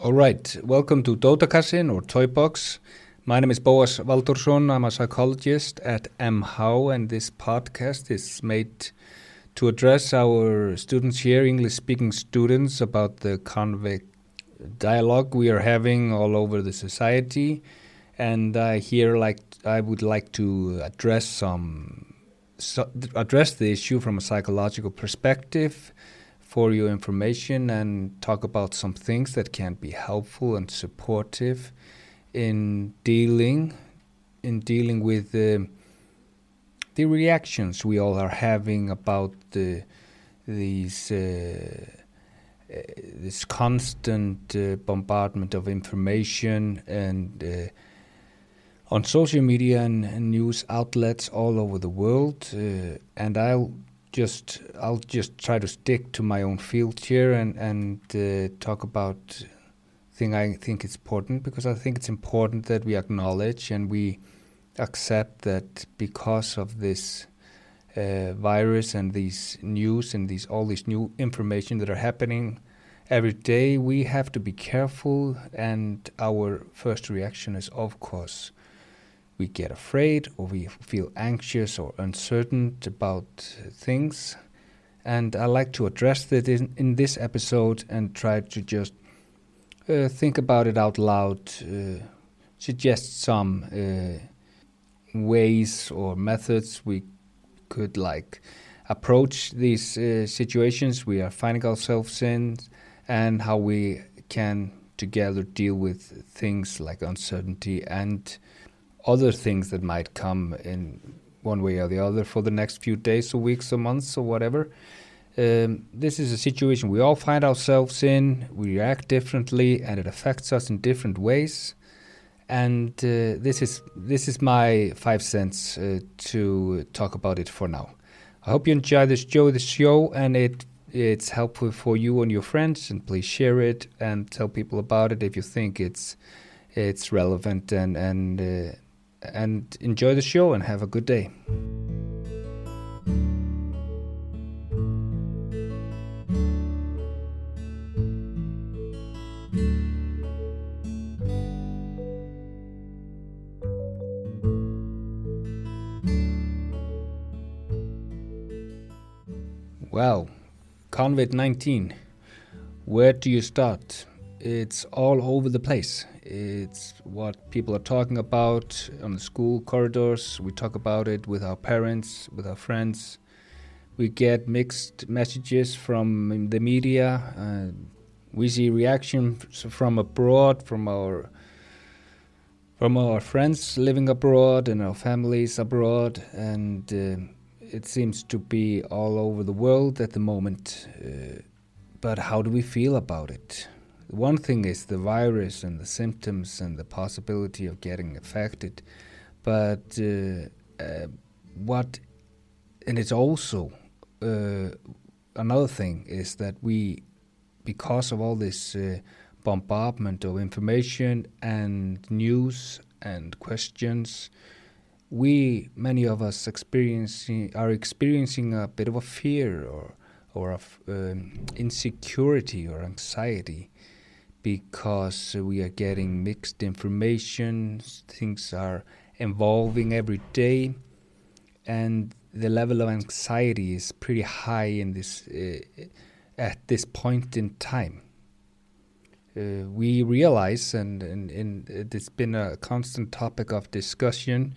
All right, welcome to Dótakassin or Toy Box. My name is Boas Valdorsson. I'm a psychologist at MHOW, and this podcast is made to address our students here, English speaking students, about the convict dialogue we are having all over the society. And I here like I would like to address some so address the issue from a psychological perspective for your information and talk about some things that can be helpful and supportive in dealing in dealing with the the reactions we all are having about the these uh, uh, this constant uh, bombardment of information and uh, on social media and, and, news outlets all over the world uh, and I'll just I'll just try to stick to my own field here and and uh, talk about thing I think it's important because I think it's important that we acknowledge and we accept that because of this uh, virus and these news and these all these new information that are happening every day, we have to be careful. And our first reaction is, of course, we get afraid or we feel anxious or uncertain about things. And I like to address that in, in this episode and try to just uh, think about it out loud, uh, suggest some uh, ways or methods we could like approach these uh, situations we are finding ourselves in and how we can together deal with things like uncertainty and other things that might come in one way or the other for the next few days or weeks or months or whatever. Um, this is a situation we all find ourselves in. We react differently, and it affects us in different ways. And uh, this is this is my five cents uh, to talk about it for now. I hope you enjoy this show, this show, and it it's helpful for you and your friends. And please share it and tell people about it if you think it's it's relevant and and. Uh, and enjoy the show and have a good day. Well, COVID 19. Where do you start? It's all over the place. It's what people are talking about on the school corridors. We talk about it with our parents, with our friends. We get mixed messages from the media. Uh, we see reactions from abroad, from our from our friends living abroad and our families abroad, and uh, it seems to be all over the world at the moment. Uh, but how do we feel about it? One thing is the virus and the symptoms and the possibility of getting affected, but uh, uh, what, and it's also uh, another thing is that we, because of all this bombardment of information and news and questions, we many of us experiencing are experiencing a bit of a fear or or of um, insecurity or anxiety because we are getting mixed information, things are evolving every day, and the level of anxiety is pretty high in this uh, at this point in time. Uh, we realize, and, and, and, it's been a constant topic of discussion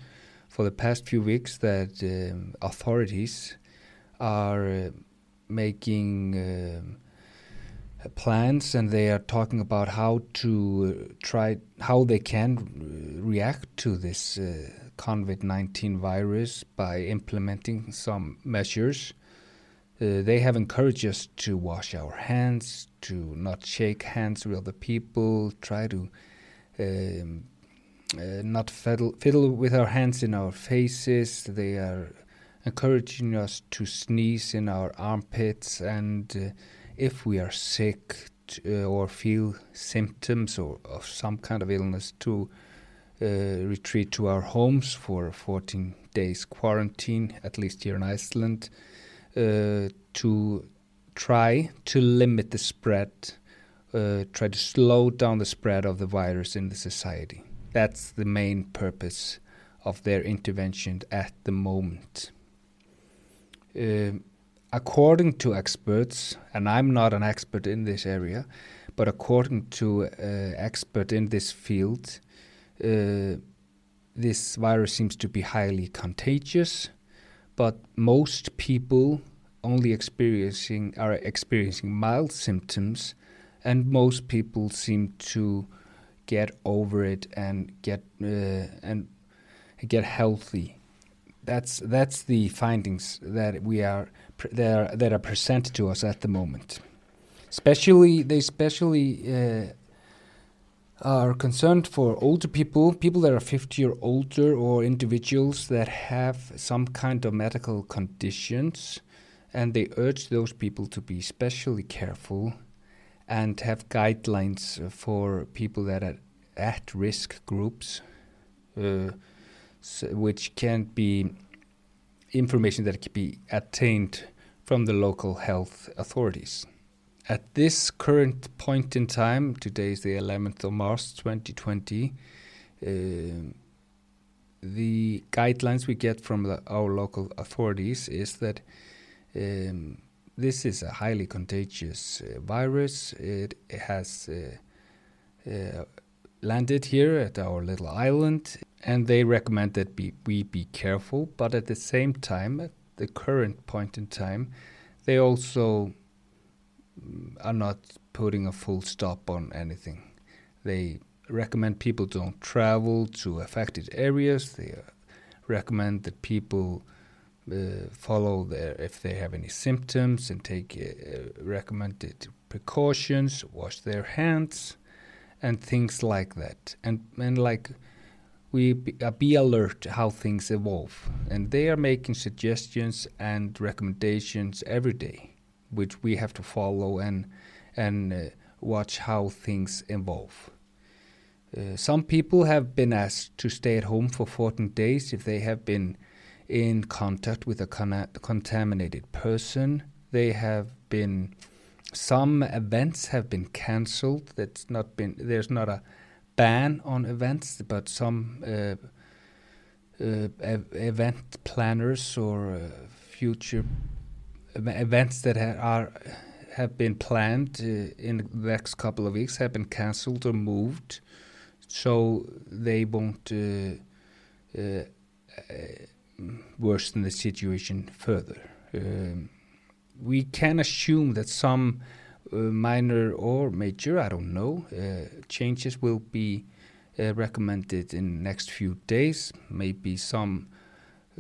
for the past few weeks, that um, authorities are uh, making um, plans and they are talking about how to uh, try how they can uh, react to this uh, COVID-19 virus by implementing some measures. Uh, they have encouraged us to wash our hands, to not shake hands with other people, try to um, uh, not fiddle, fiddle with our hands in our faces. They are encouraging us to sneeze in our armpits and uh, if we are sick uh, or feel symptoms or of some kind of illness to uh, retreat to our homes for 14 days quarantine, at least here in Iceland, uh, to try to limit the spread uh, try to slow down the spread of the virus in the society. That's the main purpose of their intervention at the moment. Uh, according to experts, and I'm not an expert in this area, but according to uh, expert in this field, uh, this virus seems to be highly contagious, but most people only experiencing are experiencing mild symptoms, and most people seem to get over it and get uh, and get healthy. That's that's the findings that we are that are, that are presented to us at the moment. Especially they especially uh, are concerned for older people, people that are 50 or older, or individuals that have some kind of medical conditions, and they urge those people to be especially careful and have guidelines for people that are at risk groups, uh, so which can be information that can be attained from the local health authorities. At this current point in time, today is the 11th of March 2020, uh, the guidelines we get from the, our local authorities is that um, this is a highly contagious uh, virus. It, it has uh, uh landed here at our little island, and they recommend that be, we be careful. But at the same time, the current point in time, they also are not putting a full stop on anything. They recommend people don't travel to affected areas. They uh, recommend that people uh, follow their if they have any symptoms and take uh, recommended precautions, wash their hands, and things like that. And and like we be, uh, be alert how things evolve, and they are making suggestions and recommendations every day which we have to follow and and uh, watch how things evolve. Uh, some people have been asked to stay at home for 14 days if they have been in contact with a con contaminated person. They have been some events have been cancelled. That's not been there's not a ban on events, but some uh, uh, event planners or uh, future events that are have been planned uh, in the next couple of weeks have been cancelled or moved, so they won't uh, worsen the situation further. Um, we can assume that some minor or major, I don't know, uh, changes will be uh, recommended in next few days. Maybe some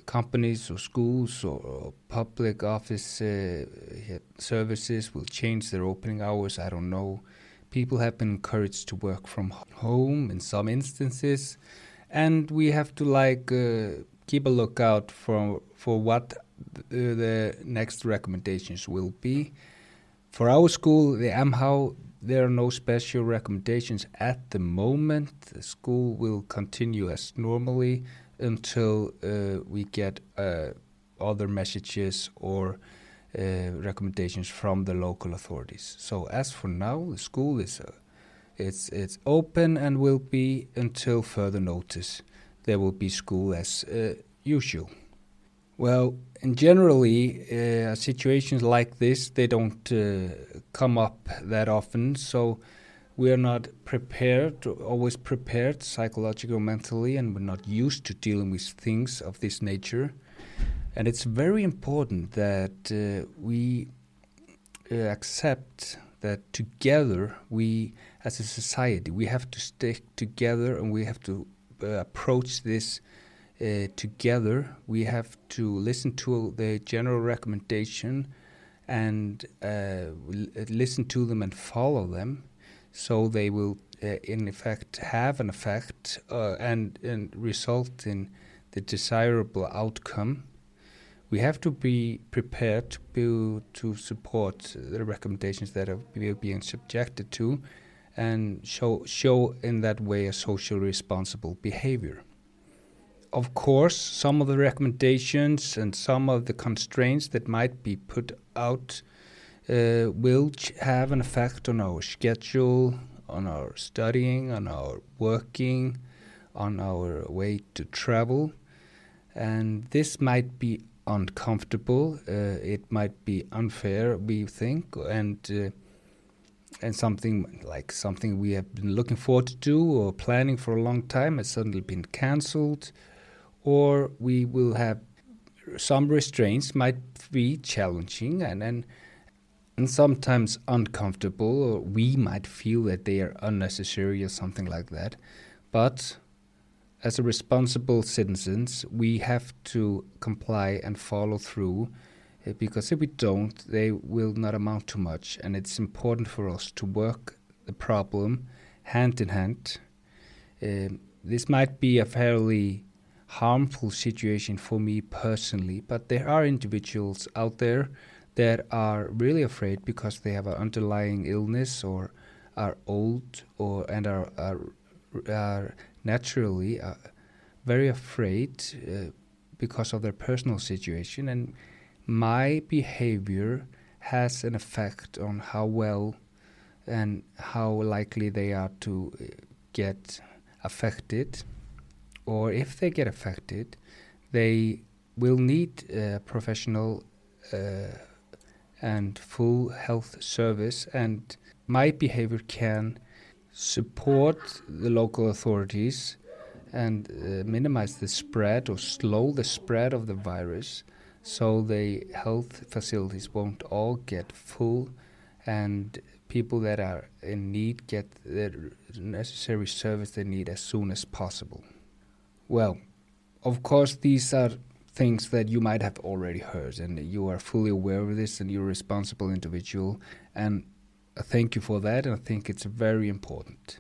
companies or schools or, or public office uh, services will change their opening hours. I don't know. People have been encouraged to work from home in some instances, and we have to like uh, keep a lookout for for what the next recommendations will be. For our school, the MHOW, there are no special recommendations at the moment. The school will continue as normally until uh, we get uh, other messages or uh, recommendations from the local authorities. So as for now, the school is it's it's open and will be until further notice. There will be school as usual. Well, in generally, uh, situations like this they don't uh, come up that often. So we are not prepared, always prepared psychologically or mentally, and we're not used to dealing with things of this nature. And it's very important that uh, we uh, accept that together, we as a society, we have to stick together and we have to uh, approach this uh, together. We have to listen to the general recommendation and uh, listen to them and follow them so they will uh, in effect have an effect uh, and, and result in the desirable outcome. We have to be prepared to, be, to support the recommendations that are being subjected to and show, show in that way a socially responsible behavior. Of course, some of the recommendations and some of the constraints that might be put out uh, will have an effect on our schedule, on our studying, on our working, on our way to travel. And this might be uncomfortable, uh, it might be unfair, we think, and uh, and something like something we have been looking forward to do or planning for a long time has suddenly been cancelled, or we will have some restraints might be challenging and and and sometimes uncomfortable, or we might feel that they are unnecessary or something like that. But as a responsible citizens, we have to comply and follow through uh, because if we don't, they will not amount to much. And it's important for us to work the problem hand in hand. Um, this might be a fairly harmful situation for me personally, but there are individuals out there that are really afraid because they have an underlying illness or are old or and are, are, are naturally uh, very afraid uh, because of their personal situation. And my behavior has an effect on how well and how likely they are to uh, get affected or if they get affected they will need a professional uh, and full health service and my behavior can support the local authorities and uh, minimize the spread or slow the spread of the virus so the health facilities won't all get full and people that are in need get the necessary service they need as soon as possible. Well, of course, these are things that you might have already heard and you are fully aware of this and you're a responsible individual and I thank you for that and I think it's very important.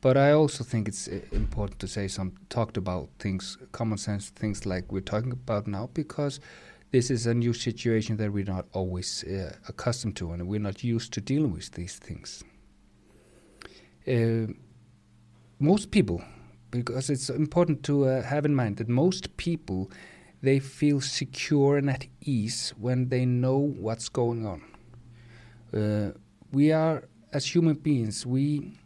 But I also think it's uh, important to say some talked about things, common sense things like we're talking about now, because this is a new situation that we're not always uh, accustomed to, and we're not used to dealing with these things. Uh, most people, because it's important to uh, have in mind that most people they feel secure and at ease when they know what's going on. Uh, we are, as human beings, we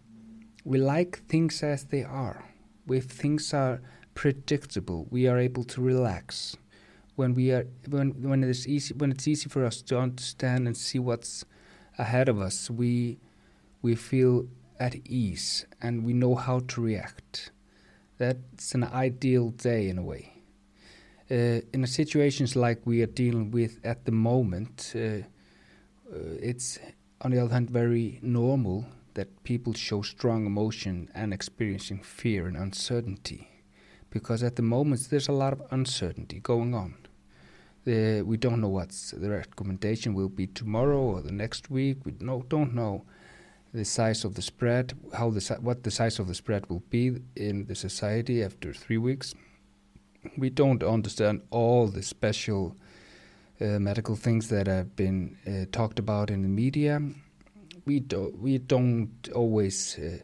we like things as they are. If things are predictable, we are able to relax. When we are when when it's easy when it's easy for us to understand and see what's ahead of us, we we feel at ease and we know how to react. That's an ideal day in a way. Uh, in situations like we are dealing with at the moment, uh, uh, it's on the other hand very normal that people show strong emotion and experiencing fear and uncertainty because at the moment there's a lot of uncertainty going on. We don't know what the recommendation will be tomorrow or the next week. We no, don't know the size of the spread, how the what the size of the spread will be in the society after three weeks. We don't understand all the special uh, medical things that have been uh, talked about in the media. We don't we don't always uh,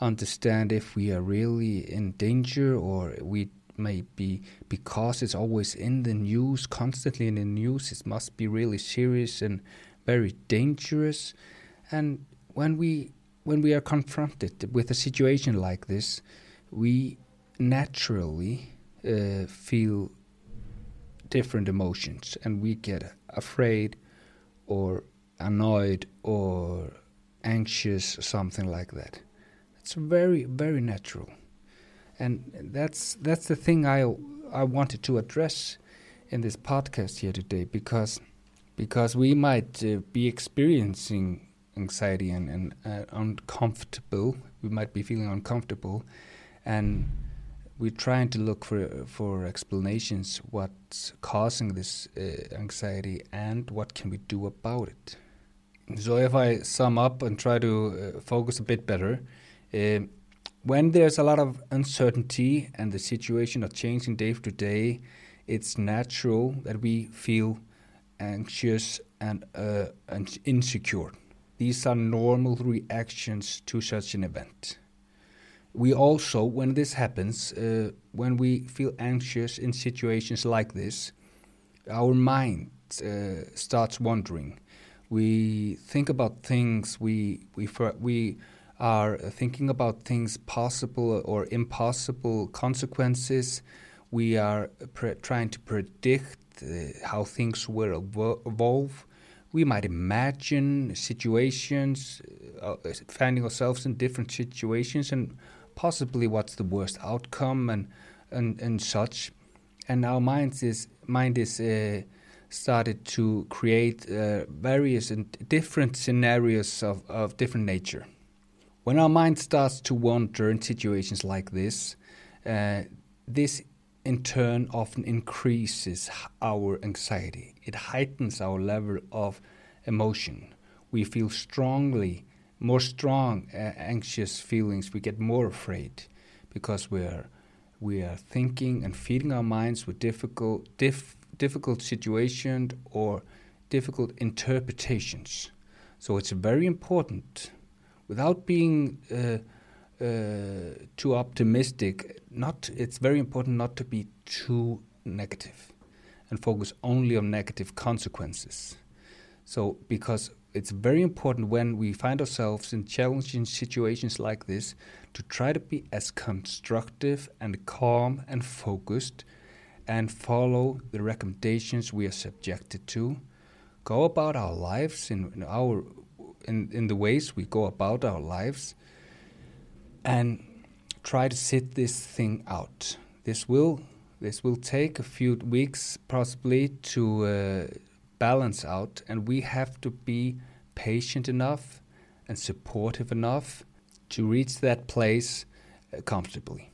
understand if we are really in danger or we may be because it's always in the news constantly in the news. It must be really serious and very dangerous. And when we when we are confronted with a situation like this we naturally uh, feel different emotions and we get afraid or annoyed or anxious, something like that. It's very, very natural, and that's that's the thing I I wanted to address in this podcast here today because because we might uh, be experiencing anxiety and, and uh, uncomfortable. We might be feeling uncomfortable, and we're trying to look for for explanations what's causing this uh, anxiety and what can we do about it. So if I sum up and try to uh, focus a bit better, uh, when there's a lot of uncertainty and the situation are changing day to day, it's natural that we feel anxious and, uh, and insecure. These are normal reactions to such an event. We also, when this happens, uh, when we feel anxious in situations like this, our mind uh, starts wandering We think about things. We we we are thinking about things possible or impossible consequences. We are trying to predict uh, how things will evolve. We might imagine situations, uh, finding ourselves in different situations, and possibly what's the worst outcome and and, and such. And our mind is mind is uh, started to create uh, various and different scenarios of, of different nature. When our mind starts to wander in situations like this, uh, this in turn often increases our anxiety. It heightens our level of emotion. We feel strongly, more strong, uh, anxious feelings. We get more afraid because we are we are thinking and feeding our minds with difficult dif difficult situations or difficult interpretations. So it's very important without being uh, uh, too optimistic. Not, it's very important not to be too negative and focus only on negative consequences. So, because it's very important when we find ourselves in challenging situations like this to try to be as constructive and calm and focused and follow the recommendations we are subjected to. Go about our lives in, in our in, in the ways we go about our lives and try to sit this thing out. This will this will take a few weeks possibly to uh, balance out, and we have to be patient enough and supportive enough to reach that place uh, comfortably.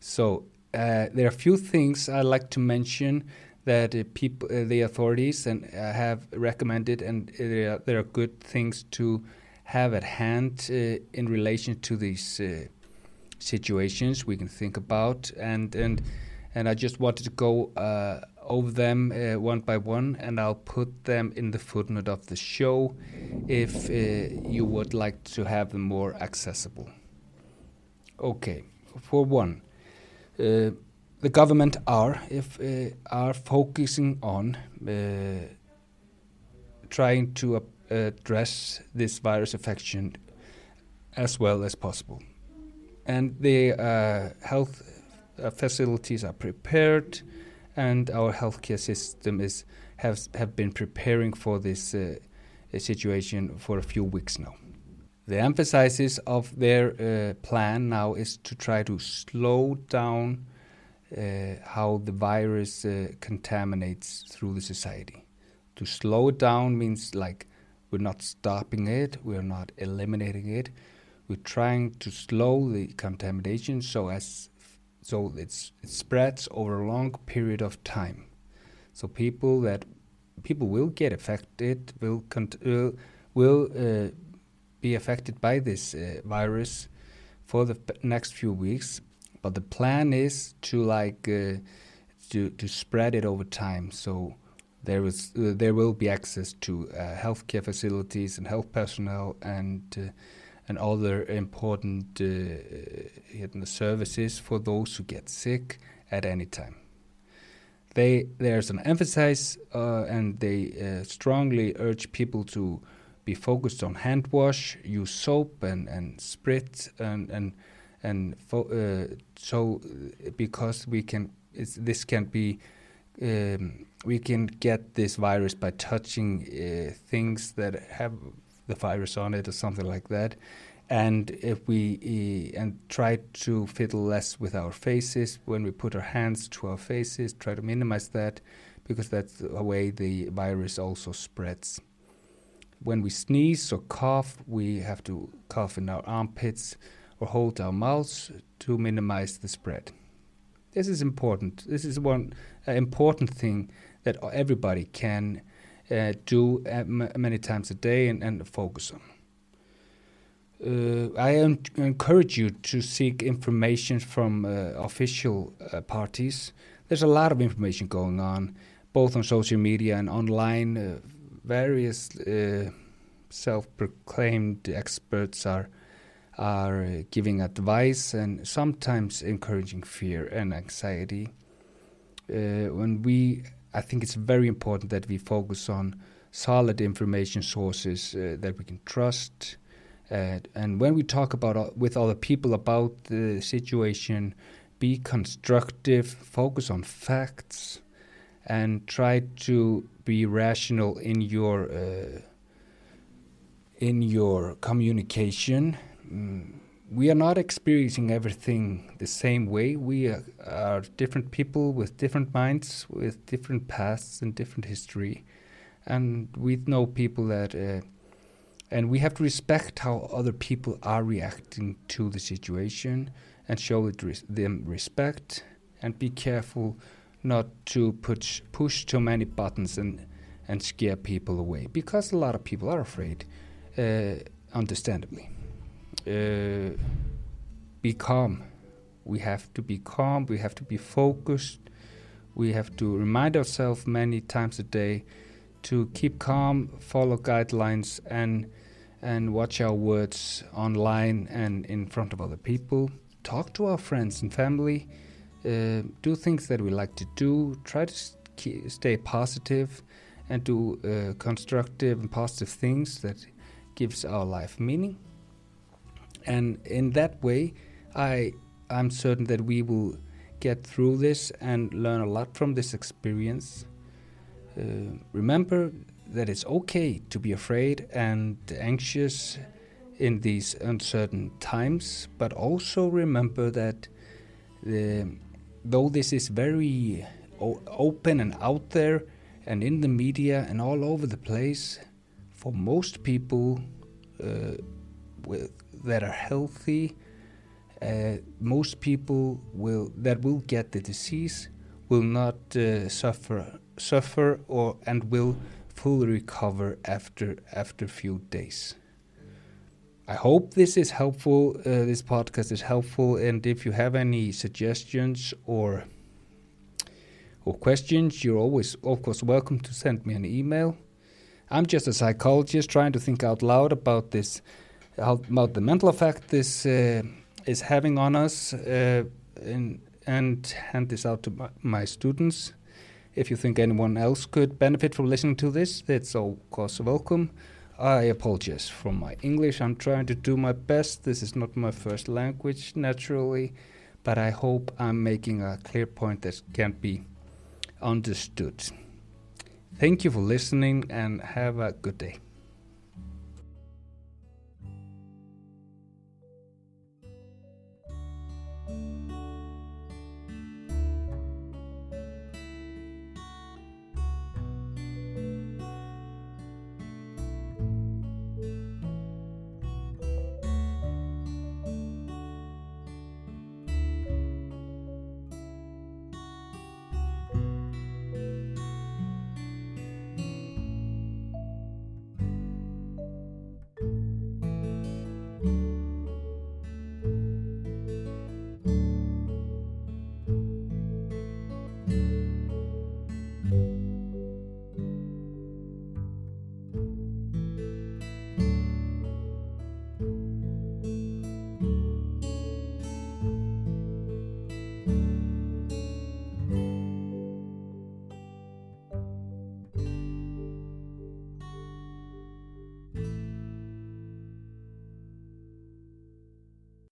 So uh, there are a few things I'd like to mention that uh, people, uh, the authorities, and uh, have recommended, and there there are good things to have at hand uh, in relation to these uh, situations we can think about and and and I just wanted to go uh, over them uh, one by one and I'll put them in the footnote of the show if uh, you would like to have them more accessible. Okay, for one, uh, the government are if are focusing on trying to address this virus infection as well as possible. And the uh, health uh, facilities are prepared, and our healthcare system is has have been preparing for this uh, situation for a few weeks now. The emphasis of their uh, plan now is to try to slow down uh, how the virus uh, contaminates through the society. To slow it down means like we're not stopping it, we're not eliminating it. We're trying to slow the contamination so as so it spreads over a long period of time. So people that people will get affected will uh, will uh, be affected by this uh, virus for the next few weeks. But the plan is to like uh, to to spread it over time. So there uh, there will be access to uh, healthcare facilities and health personnel and uh, and other important uh, services for those who get sick at any time. They there's an emphasis uh, and they uh, strongly urge people to be focused on hand wash, use soap and and sprit and and and so because we can this can be um, we can get this virus by touching uh, things that have the virus on it or something like that. And if we uh, and try to fiddle less with our faces when we put our hands to our faces, try to minimize that because that's the way the virus also spreads. When we sneeze or cough, we have to cough in our armpits or hold our mouths to minimize the spread. This is important. This is one uh, important thing that everybody can uh, do uh, many times a day and, and focus on. Uh, I encourage you to seek information from uh, official uh, parties. There's a lot of information going on, both on social media and online. Uh, various self-proclaimed experts are are giving advice and sometimes encouraging fear and anxiety. when we I think it's very important that we focus on solid information sources uh, that we can trust. Uh, and when we talk about uh, with other people about the situation, be constructive, focus on facts, and try to be rational in your uh, in your communication. Mm, we are not experiencing everything the same way. We are, are, different people with different minds, with different pasts and different history and we know people that uh, and we have to respect how other people are reacting to the situation and show res them respect and be careful not to push push too many buttons and and scare people away because a lot of people are afraid uh, understandably uh, be calm we have to be calm we have to be focused we have to remind ourselves many times a day to keep calm, follow guidelines, and and watch our words online and in front of other people. Talk to our friends and family. Uh, do things that we like to do. Try to st stay positive and do uh, constructive and positive things that gives our life meaning. And in that way, I I'm certain that we will get through this and learn a lot from this experience. Uh, remember that it's okay to be afraid and anxious in these uncertain times, but also remember that the, though this is very open and out there and in the media and all over the place, for most people uh, with, that are healthy, uh, most people will that will get the disease will not uh, suffer suffer or and will fully recover after after few days. I hope this is helpful. Uh, this podcast is helpful, and if you have any suggestions or or questions, you're always, of course, welcome to send me an email. I'm just a psychologist trying to think out loud about this, about the mental effect this uh, is having on us, uh, and, and hand this out to my, my students. If you think anyone else could benefit from listening to this, it's of course welcome. I apologize for my English. I'm trying to do my best. This is not my first language, naturally, but I hope I'm making a clear point that can be understood. Thank you for listening and have a good day.